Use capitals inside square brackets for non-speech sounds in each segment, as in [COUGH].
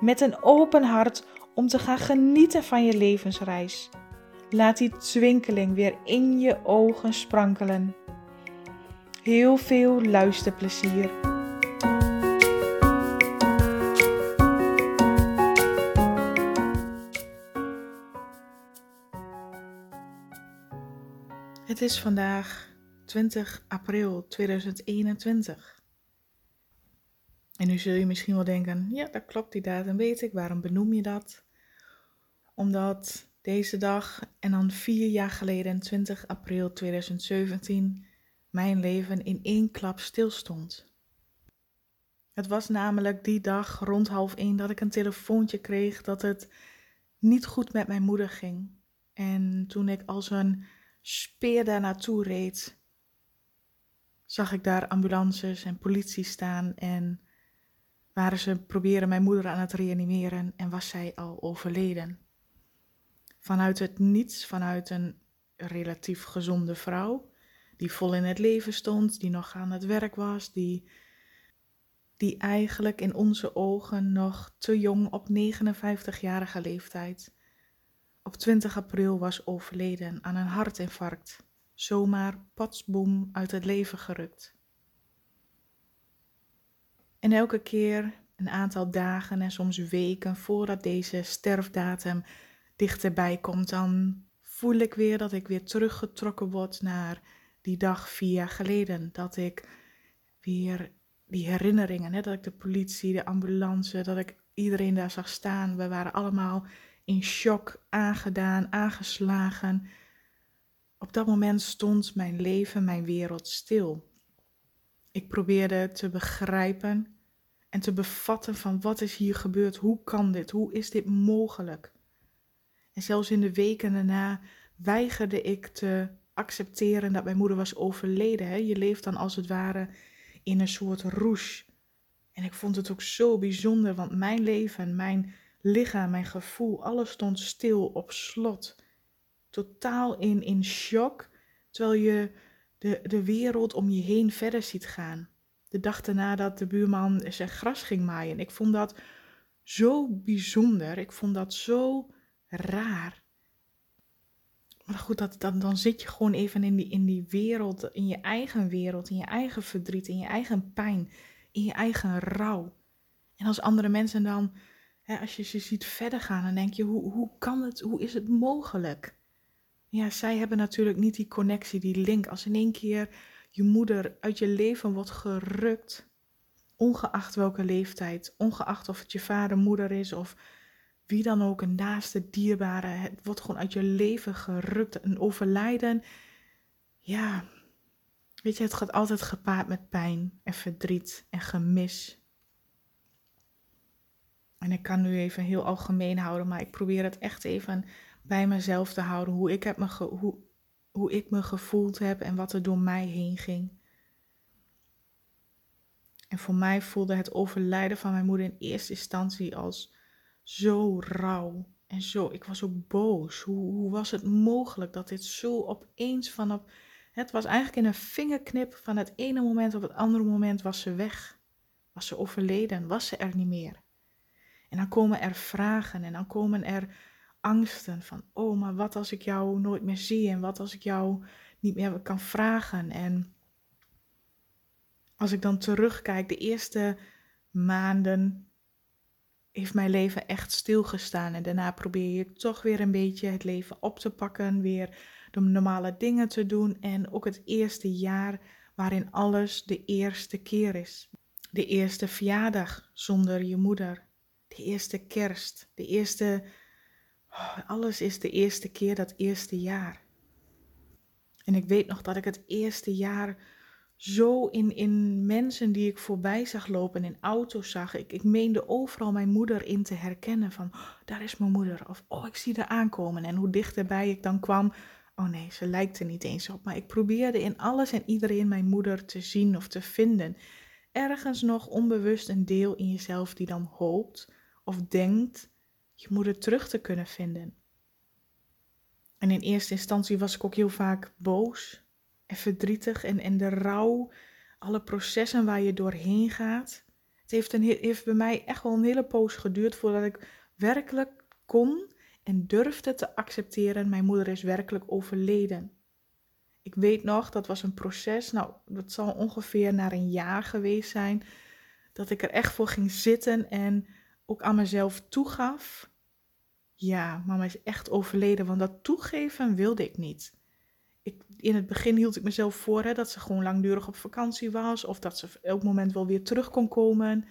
met een open hart om te gaan genieten van je levensreis. Laat die twinkeling weer in je ogen sprankelen. Heel veel luisterplezier. Het is vandaag 20 april 2021. En nu zul je misschien wel denken: ja, dat klopt, die datum weet ik. Waarom benoem je dat? Omdat deze dag en dan vier jaar geleden, 20 april 2017, mijn leven in één klap stilstond. Het was namelijk die dag rond half één dat ik een telefoontje kreeg dat het niet goed met mijn moeder ging. En toen ik als een speer daar naartoe reed, zag ik daar ambulances en politie staan en waren ze proberen mijn moeder aan het reanimeren en was zij al overleden. Vanuit het niets, vanuit een relatief gezonde vrouw, die vol in het leven stond, die nog aan het werk was, die, die eigenlijk in onze ogen nog te jong op 59-jarige leeftijd op 20 april was overleden aan een hartinfarct, zomaar patsboom uit het leven gerukt. En elke keer, een aantal dagen en soms weken voordat deze sterfdatum dichterbij komt, dan voel ik weer dat ik weer teruggetrokken word naar die dag vier jaar geleden. Dat ik weer die herinneringen, hè, dat ik de politie, de ambulance, dat ik iedereen daar zag staan. We waren allemaal in shock aangedaan, aangeslagen. Op dat moment stond mijn leven, mijn wereld stil. Ik probeerde te begrijpen en te bevatten van wat is hier gebeurd, hoe kan dit, hoe is dit mogelijk. En zelfs in de weken daarna weigerde ik te accepteren dat mijn moeder was overleden. Hè. Je leeft dan als het ware in een soort rouge. En ik vond het ook zo bijzonder, want mijn leven, mijn lichaam, mijn gevoel, alles stond stil op slot. Totaal in, in shock, terwijl je de, de wereld om je heen verder ziet gaan. De dag daarna dat de buurman zijn gras ging maaien. Ik vond dat zo bijzonder. Ik vond dat zo raar. Maar goed, dat, dan, dan zit je gewoon even in die, in die wereld, in je eigen wereld, in je eigen verdriet, in je eigen pijn, in je eigen rouw. En als andere mensen dan als je ze ziet verder gaan, dan denk je, hoe, hoe kan het, hoe is het mogelijk? Ja, zij hebben natuurlijk niet die connectie, die link. Als in één keer je moeder uit je leven wordt gerukt, ongeacht welke leeftijd, ongeacht of het je vader, moeder is of wie dan ook, een naaste dierbare, het wordt gewoon uit je leven gerukt. Een overlijden, ja, weet je, het gaat altijd gepaard met pijn en verdriet en gemis. En ik kan nu even heel algemeen houden, maar ik probeer het echt even bij mezelf te houden. Hoe ik, heb me hoe, hoe ik me gevoeld heb en wat er door mij heen ging. En voor mij voelde het overlijden van mijn moeder in eerste instantie als zo rauw. En zo, ik was ook boos. Hoe, hoe was het mogelijk dat dit zo opeens vanop. Het was eigenlijk in een vingerknip van het ene moment op het andere moment was ze weg. Was ze overleden, was ze er niet meer. En dan komen er vragen en dan komen er angsten van, oh, maar wat als ik jou nooit meer zie en wat als ik jou niet meer kan vragen. En als ik dan terugkijk, de eerste maanden heeft mijn leven echt stilgestaan. En daarna probeer je toch weer een beetje het leven op te pakken, weer de normale dingen te doen. En ook het eerste jaar waarin alles de eerste keer is. De eerste verjaardag zonder je moeder de eerste kerst, de eerste, alles is de eerste keer dat eerste jaar. En ik weet nog dat ik het eerste jaar zo in, in mensen die ik voorbij zag lopen, in auto's zag. Ik, ik meende overal mijn moeder in te herkennen van, oh, daar is mijn moeder. Of, oh, ik zie haar aankomen. En hoe dichterbij ik dan kwam, oh nee, ze lijkt er niet eens op. Maar ik probeerde in alles en iedereen mijn moeder te zien of te vinden. Ergens nog onbewust een deel in jezelf die dan hoopt of denkt je moeder terug te kunnen vinden. En in eerste instantie was ik ook heel vaak boos en verdrietig en, en de rouw, alle processen waar je doorheen gaat. Het heeft, een, heeft bij mij echt wel een hele poos geduurd voordat ik werkelijk kon en durfde te accepteren, mijn moeder is werkelijk overleden. Ik weet nog, dat was een proces, nou, dat zal ongeveer na een jaar geweest zijn, dat ik er echt voor ging zitten en ook aan mezelf toegaf. Ja, mama is echt overleden, want dat toegeven wilde ik niet. Ik, in het begin hield ik mezelf voor hè, dat ze gewoon langdurig op vakantie was of dat ze elk moment wel weer terug kon komen.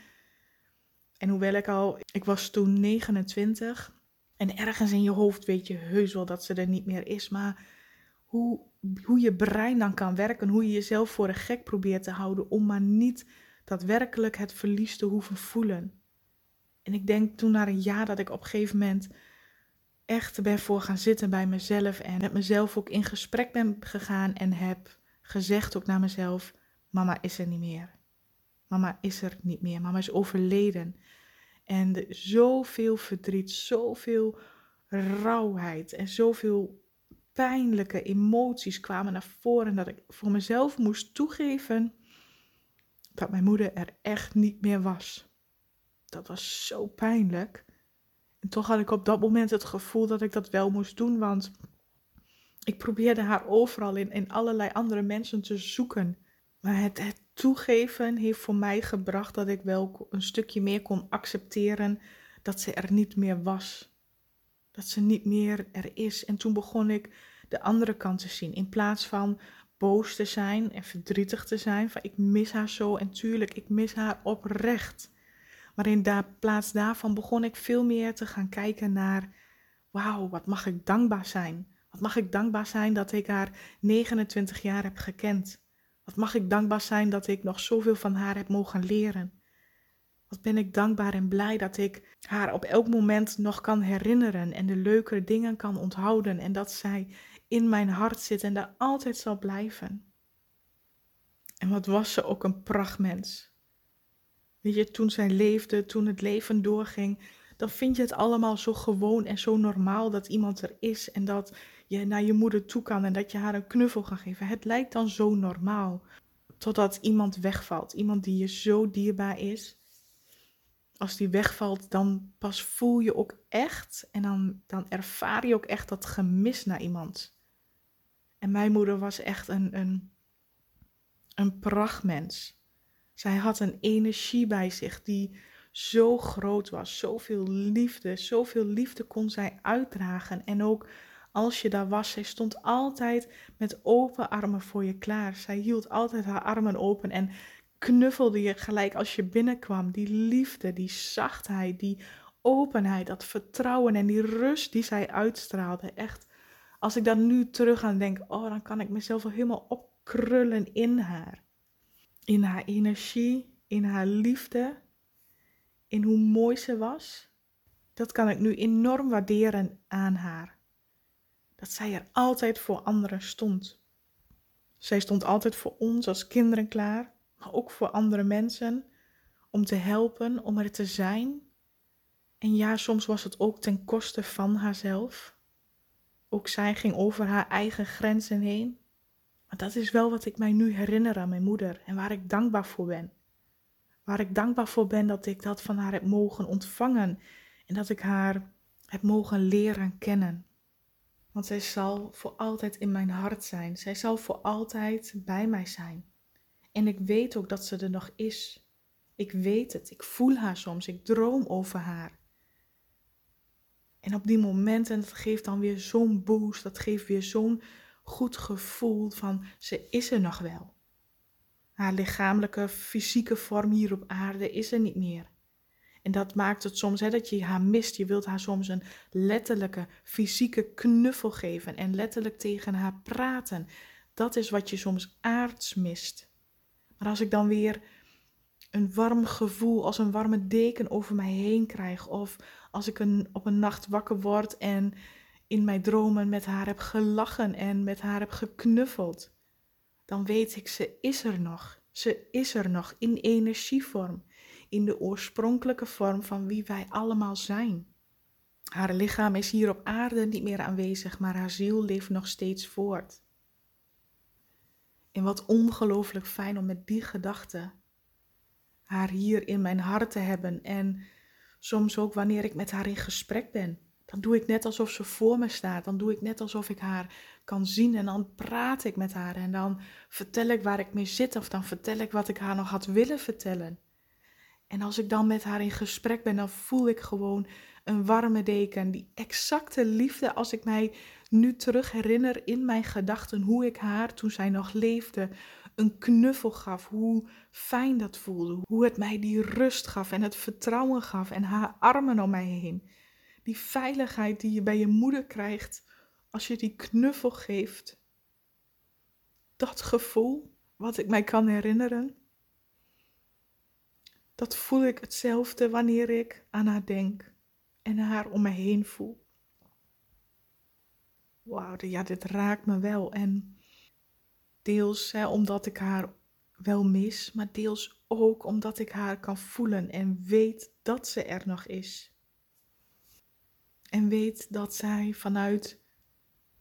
En hoewel ik al, ik was toen 29 en ergens in je hoofd weet je heus wel dat ze er niet meer is, maar hoe, hoe je brein dan kan werken, hoe je jezelf voor een gek probeert te houden om maar niet daadwerkelijk het verlies te hoeven voelen. En ik denk toen na een jaar dat ik op een gegeven moment echt ben voor gaan zitten bij mezelf en met mezelf ook in gesprek ben gegaan en heb gezegd ook naar mezelf: Mama is er niet meer. Mama is er niet meer. Mama is overleden. En zoveel verdriet, zoveel rauwheid en zoveel pijnlijke emoties kwamen naar voren dat ik voor mezelf moest toegeven dat mijn moeder er echt niet meer was. Dat was zo pijnlijk. En toch had ik op dat moment het gevoel dat ik dat wel moest doen, want ik probeerde haar overal in, in allerlei andere mensen te zoeken. Maar het, het toegeven heeft voor mij gebracht dat ik wel een stukje meer kon accepteren dat ze er niet meer was. Dat ze niet meer er is. En toen begon ik de andere kant te zien. In plaats van boos te zijn en verdrietig te zijn. Van ik mis haar zo en tuurlijk, ik mis haar oprecht. Maar in plaats daarvan begon ik veel meer te gaan kijken naar, wauw, wat mag ik dankbaar zijn? Wat mag ik dankbaar zijn dat ik haar 29 jaar heb gekend? Wat mag ik dankbaar zijn dat ik nog zoveel van haar heb mogen leren? Wat ben ik dankbaar en blij dat ik haar op elk moment nog kan herinneren en de leuke dingen kan onthouden en dat zij in mijn hart zit en daar altijd zal blijven. En wat was ze ook een prachtmens. Weet je, toen zij leefde, toen het leven doorging, dan vind je het allemaal zo gewoon en zo normaal dat iemand er is en dat je naar je moeder toe kan en dat je haar een knuffel kan geven. Het lijkt dan zo normaal. Totdat iemand wegvalt, iemand die je zo dierbaar is. Als die wegvalt, dan pas voel je ook echt en dan, dan ervaar je ook echt dat gemis naar iemand. En mijn moeder was echt een, een, een prachtmens. Zij had een energie bij zich die zo groot was, zoveel liefde, zoveel liefde kon zij uitdragen. En ook als je daar was, zij stond altijd met open armen voor je klaar. Zij hield altijd haar armen open en knuffelde je gelijk als je binnenkwam. Die liefde, die zachtheid, die openheid, dat vertrouwen en die rust die zij uitstraalde. Echt, als ik daar nu terug aan denk, oh, dan kan ik mezelf wel helemaal opkrullen in haar in haar energie, in haar liefde, in hoe mooi ze was. Dat kan ik nu enorm waarderen aan haar. Dat zij er altijd voor anderen stond. Zij stond altijd voor ons als kinderen klaar, maar ook voor andere mensen, om te helpen, om er te zijn. En ja, soms was het ook ten koste van haarzelf. Ook zij ging over haar eigen grenzen heen. Dat is wel wat ik mij nu herinner aan mijn moeder en waar ik dankbaar voor ben. Waar ik dankbaar voor ben dat ik dat van haar heb mogen ontvangen en dat ik haar heb mogen leren kennen. Want zij zal voor altijd in mijn hart zijn. Zij zal voor altijd bij mij zijn. En ik weet ook dat ze er nog is. Ik weet het. Ik voel haar soms. Ik droom over haar. En op die momenten, dat geeft dan weer zo'n boost. Dat geeft weer zo'n goed gevoel van ze is er nog wel. Haar lichamelijke, fysieke vorm hier op aarde is er niet meer. En dat maakt het soms hè, dat je haar mist. Je wilt haar soms een letterlijke, fysieke knuffel geven en letterlijk tegen haar praten. Dat is wat je soms aards mist. Maar als ik dan weer een warm gevoel, als een warme deken over mij heen krijg, of als ik een, op een nacht wakker word en in mijn dromen met haar heb gelachen en met haar heb geknuffeld, dan weet ik, ze is er nog. Ze is er nog in energievorm, in de oorspronkelijke vorm van wie wij allemaal zijn. Haar lichaam is hier op aarde niet meer aanwezig, maar haar ziel leeft nog steeds voort. En wat ongelooflijk fijn om met die gedachte haar hier in mijn hart te hebben. En soms ook wanneer ik met haar in gesprek ben. Dan doe ik net alsof ze voor me staat. Dan doe ik net alsof ik haar kan zien. En dan praat ik met haar. En dan vertel ik waar ik mee zit. Of dan vertel ik wat ik haar nog had willen vertellen. En als ik dan met haar in gesprek ben, dan voel ik gewoon een warme deken. Die exacte liefde als ik mij nu terug herinner in mijn gedachten hoe ik haar toen zij nog leefde een knuffel gaf, hoe fijn dat voelde, hoe het mij die rust gaf en het vertrouwen gaf en haar armen om mij heen. Die veiligheid die je bij je moeder krijgt als je die knuffel geeft. Dat gevoel wat ik mij kan herinneren, dat voel ik hetzelfde wanneer ik aan haar denk en haar om me heen voel. Wauw, ja, dit raakt me wel. En deels hè, omdat ik haar wel mis, maar deels ook omdat ik haar kan voelen en weet dat ze er nog is. En weet dat zij vanuit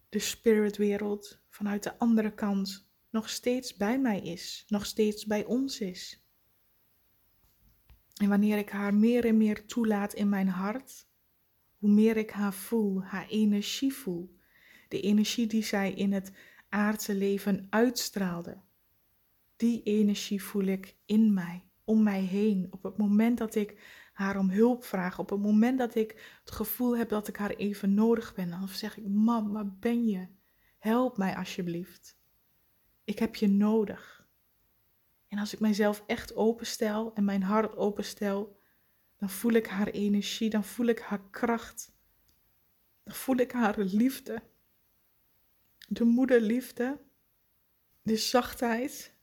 de spiritwereld, vanuit de andere kant, nog steeds bij mij is, nog steeds bij ons is. En wanneer ik haar meer en meer toelaat in mijn hart, hoe meer ik haar voel, haar energie voel, de energie die zij in het aardse leven uitstraalde, die energie voel ik in mij, om mij heen. Op het moment dat ik haar om hulp vraag, op het moment dat ik het gevoel heb dat ik haar even nodig ben, dan zeg ik: Mam, waar ben je? Help mij alsjeblieft. Ik heb je nodig. En als ik mijzelf echt openstel en mijn hart openstel, dan voel ik haar energie, dan voel ik haar kracht, dan voel ik haar liefde de moederliefde, de zachtheid,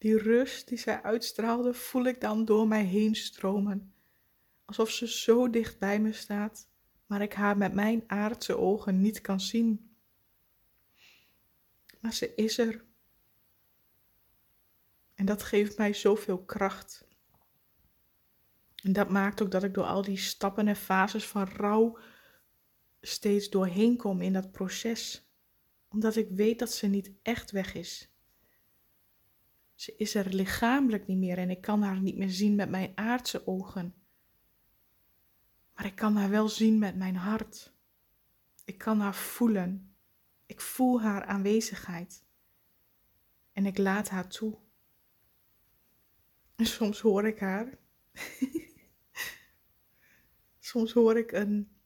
die rust die zij uitstraalde, voel ik dan door mij heen stromen. Alsof ze zo dicht bij me staat, maar ik haar met mijn aardse ogen niet kan zien. Maar ze is er. En dat geeft mij zoveel kracht. En dat maakt ook dat ik door al die stappen en fases van rouw steeds doorheen kom in dat proces, omdat ik weet dat ze niet echt weg is. Ze is er lichamelijk niet meer en ik kan haar niet meer zien met mijn aardse ogen. Maar ik kan haar wel zien met mijn hart. Ik kan haar voelen. Ik voel haar aanwezigheid. En ik laat haar toe. En soms hoor ik haar. [LAUGHS] soms hoor ik een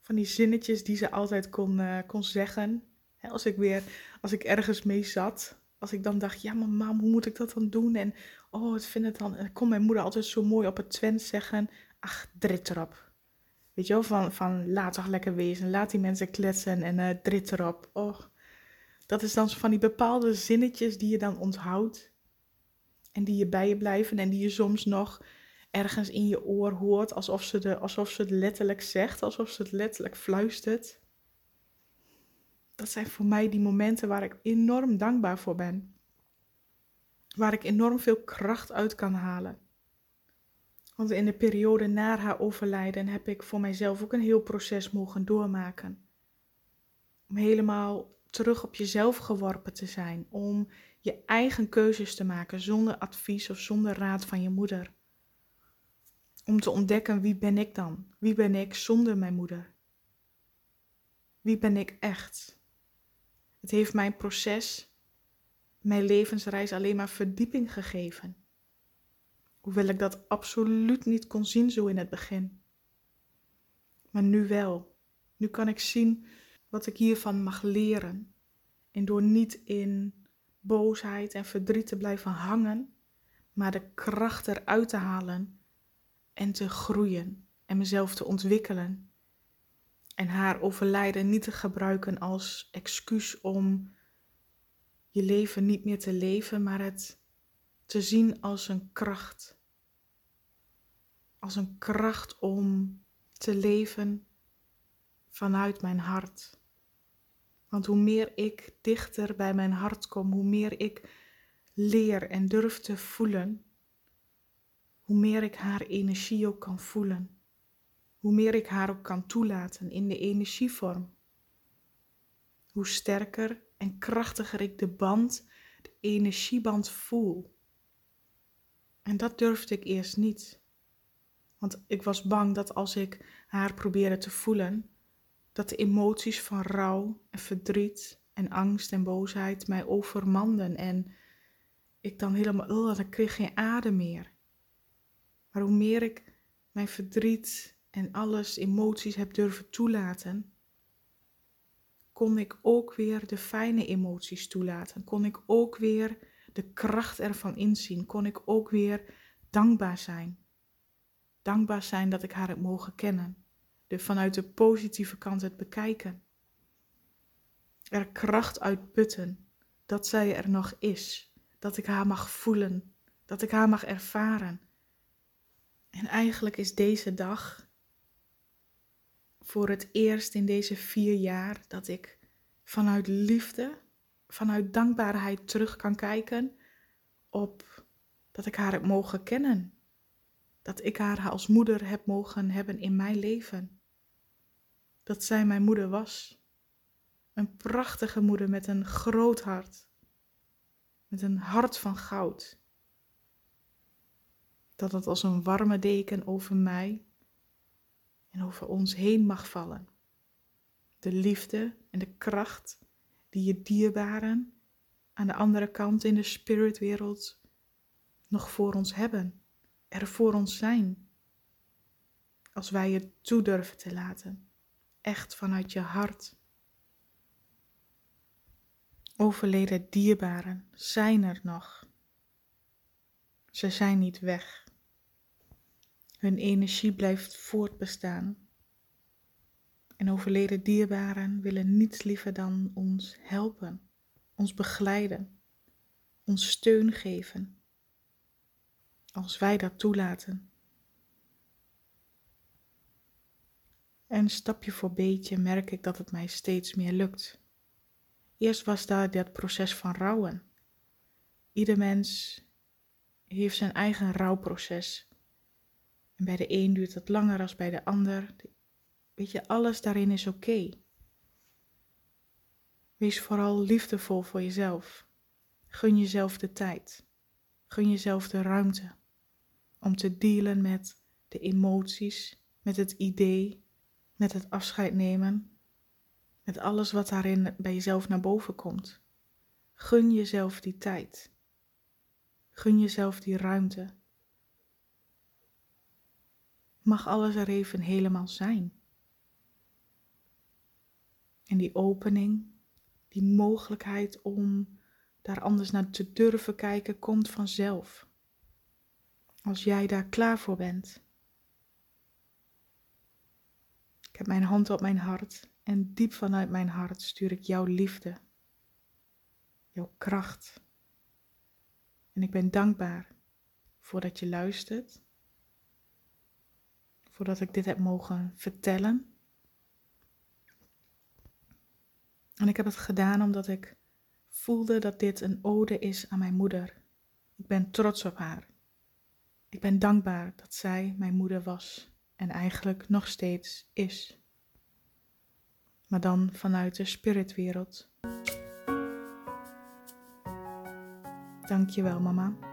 van die zinnetjes die ze altijd kon, uh, kon zeggen. als ik weer, als ik ergens mee zat. Als ik dan dacht, ja maar mam, hoe moet ik dat dan doen? En oh, ik vind het dan, uh, kon mijn moeder altijd zo mooi op het Twents zeggen. Ach, drit erop. Weet je wel, van, van laat toch lekker wezen. Laat die mensen kletsen en uh, drit erop. Oh, dat is dan van die bepaalde zinnetjes die je dan onthoudt. En die je bij je blijven en die je soms nog ergens in je oor hoort, alsof ze, de, alsof ze het letterlijk zegt, alsof ze het letterlijk fluistert. Dat zijn voor mij die momenten waar ik enorm dankbaar voor ben. Waar ik enorm veel kracht uit kan halen. Want in de periode na haar overlijden heb ik voor mijzelf ook een heel proces mogen doormaken. Om helemaal terug op jezelf geworpen te zijn. Om je eigen keuzes te maken zonder advies of zonder raad van je moeder. Om te ontdekken wie ben ik dan? Wie ben ik zonder mijn moeder? Wie ben ik echt? Het heeft mijn proces, mijn levensreis alleen maar verdieping gegeven. Hoewel ik dat absoluut niet kon zien zo in het begin. Maar nu wel. Nu kan ik zien wat ik hiervan mag leren. En door niet in boosheid en verdriet te blijven hangen, maar de kracht eruit te halen en te groeien en mezelf te ontwikkelen. En haar overlijden niet te gebruiken als excuus om je leven niet meer te leven, maar het te zien als een kracht. Als een kracht om te leven vanuit mijn hart. Want hoe meer ik dichter bij mijn hart kom, hoe meer ik leer en durf te voelen, hoe meer ik haar energie ook kan voelen. Hoe meer ik haar ook kan toelaten in de energievorm. Hoe sterker en krachtiger ik de band, de energieband voel. En dat durfde ik eerst niet. Want ik was bang dat als ik haar probeerde te voelen, dat de emoties van rouw en verdriet en angst en boosheid mij overmanden en ik dan helemaal, oh, dan kreeg geen adem meer. Maar hoe meer ik mijn verdriet en alles, emoties heb durven toelaten, kon ik ook weer de fijne emoties toelaten. Kon ik ook weer de kracht ervan inzien. Kon ik ook weer dankbaar zijn. Dankbaar zijn dat ik haar heb mogen kennen. De, vanuit de positieve kant het bekijken. Er kracht uitputten dat zij er nog is. Dat ik haar mag voelen. Dat ik haar mag ervaren. En eigenlijk is deze dag voor het eerst in deze vier jaar dat ik vanuit liefde, vanuit dankbaarheid terug kan kijken op dat ik haar heb mogen kennen. Dat ik haar als moeder heb mogen hebben in mijn leven. Dat zij mijn moeder was. Een prachtige moeder met een groot hart. Met een hart van goud dat het als een warme deken over mij en over ons heen mag vallen. De liefde en de kracht die je dierbaren aan de andere kant in de spiritwereld nog voor ons hebben, er voor ons zijn. Als wij het toe durven te laten, echt vanuit je hart. Overleden dierbaren zijn er nog. Ze zijn niet weg. Hun energie blijft voortbestaan. En overleden dierbaren willen niets liever dan ons helpen, ons begeleiden, ons steun geven. Als wij dat toelaten. En stapje voor beetje merk ik dat het mij steeds meer lukt. Eerst was daar dat proces van rouwen. Ieder mens heeft zijn eigen rouwproces. En bij de een duurt het langer dan bij de ander. Weet je, alles daarin is oké. Wees vooral liefdevol voor jezelf. Gun jezelf de tijd. Gun jezelf de ruimte om te dealen met de emoties, met het idee, met het afscheid nemen, met alles wat daarin bij jezelf naar boven komt. Gun jezelf die tijd. Gun jezelf die ruimte mag alles er even helemaal zijn. En die opening, die mogelijkheid om daar anders naar te durven kijken, komt vanzelf. Als jij daar klaar voor bent. Ik heb mijn hand op mijn hart en diep vanuit mijn hart stuur ik jouw liefde, jouw kracht. En ik ben dankbaar voordat je luistert voordat ik dit heb mogen vertellen. En ik heb het gedaan omdat ik voelde dat dit een ode is aan mijn moeder. Ik ben trots op haar. Ik ben dankbaar dat zij mijn moeder was en eigenlijk nog steeds is. Maar dan vanuit de spiritwereld. Dank je wel, mama.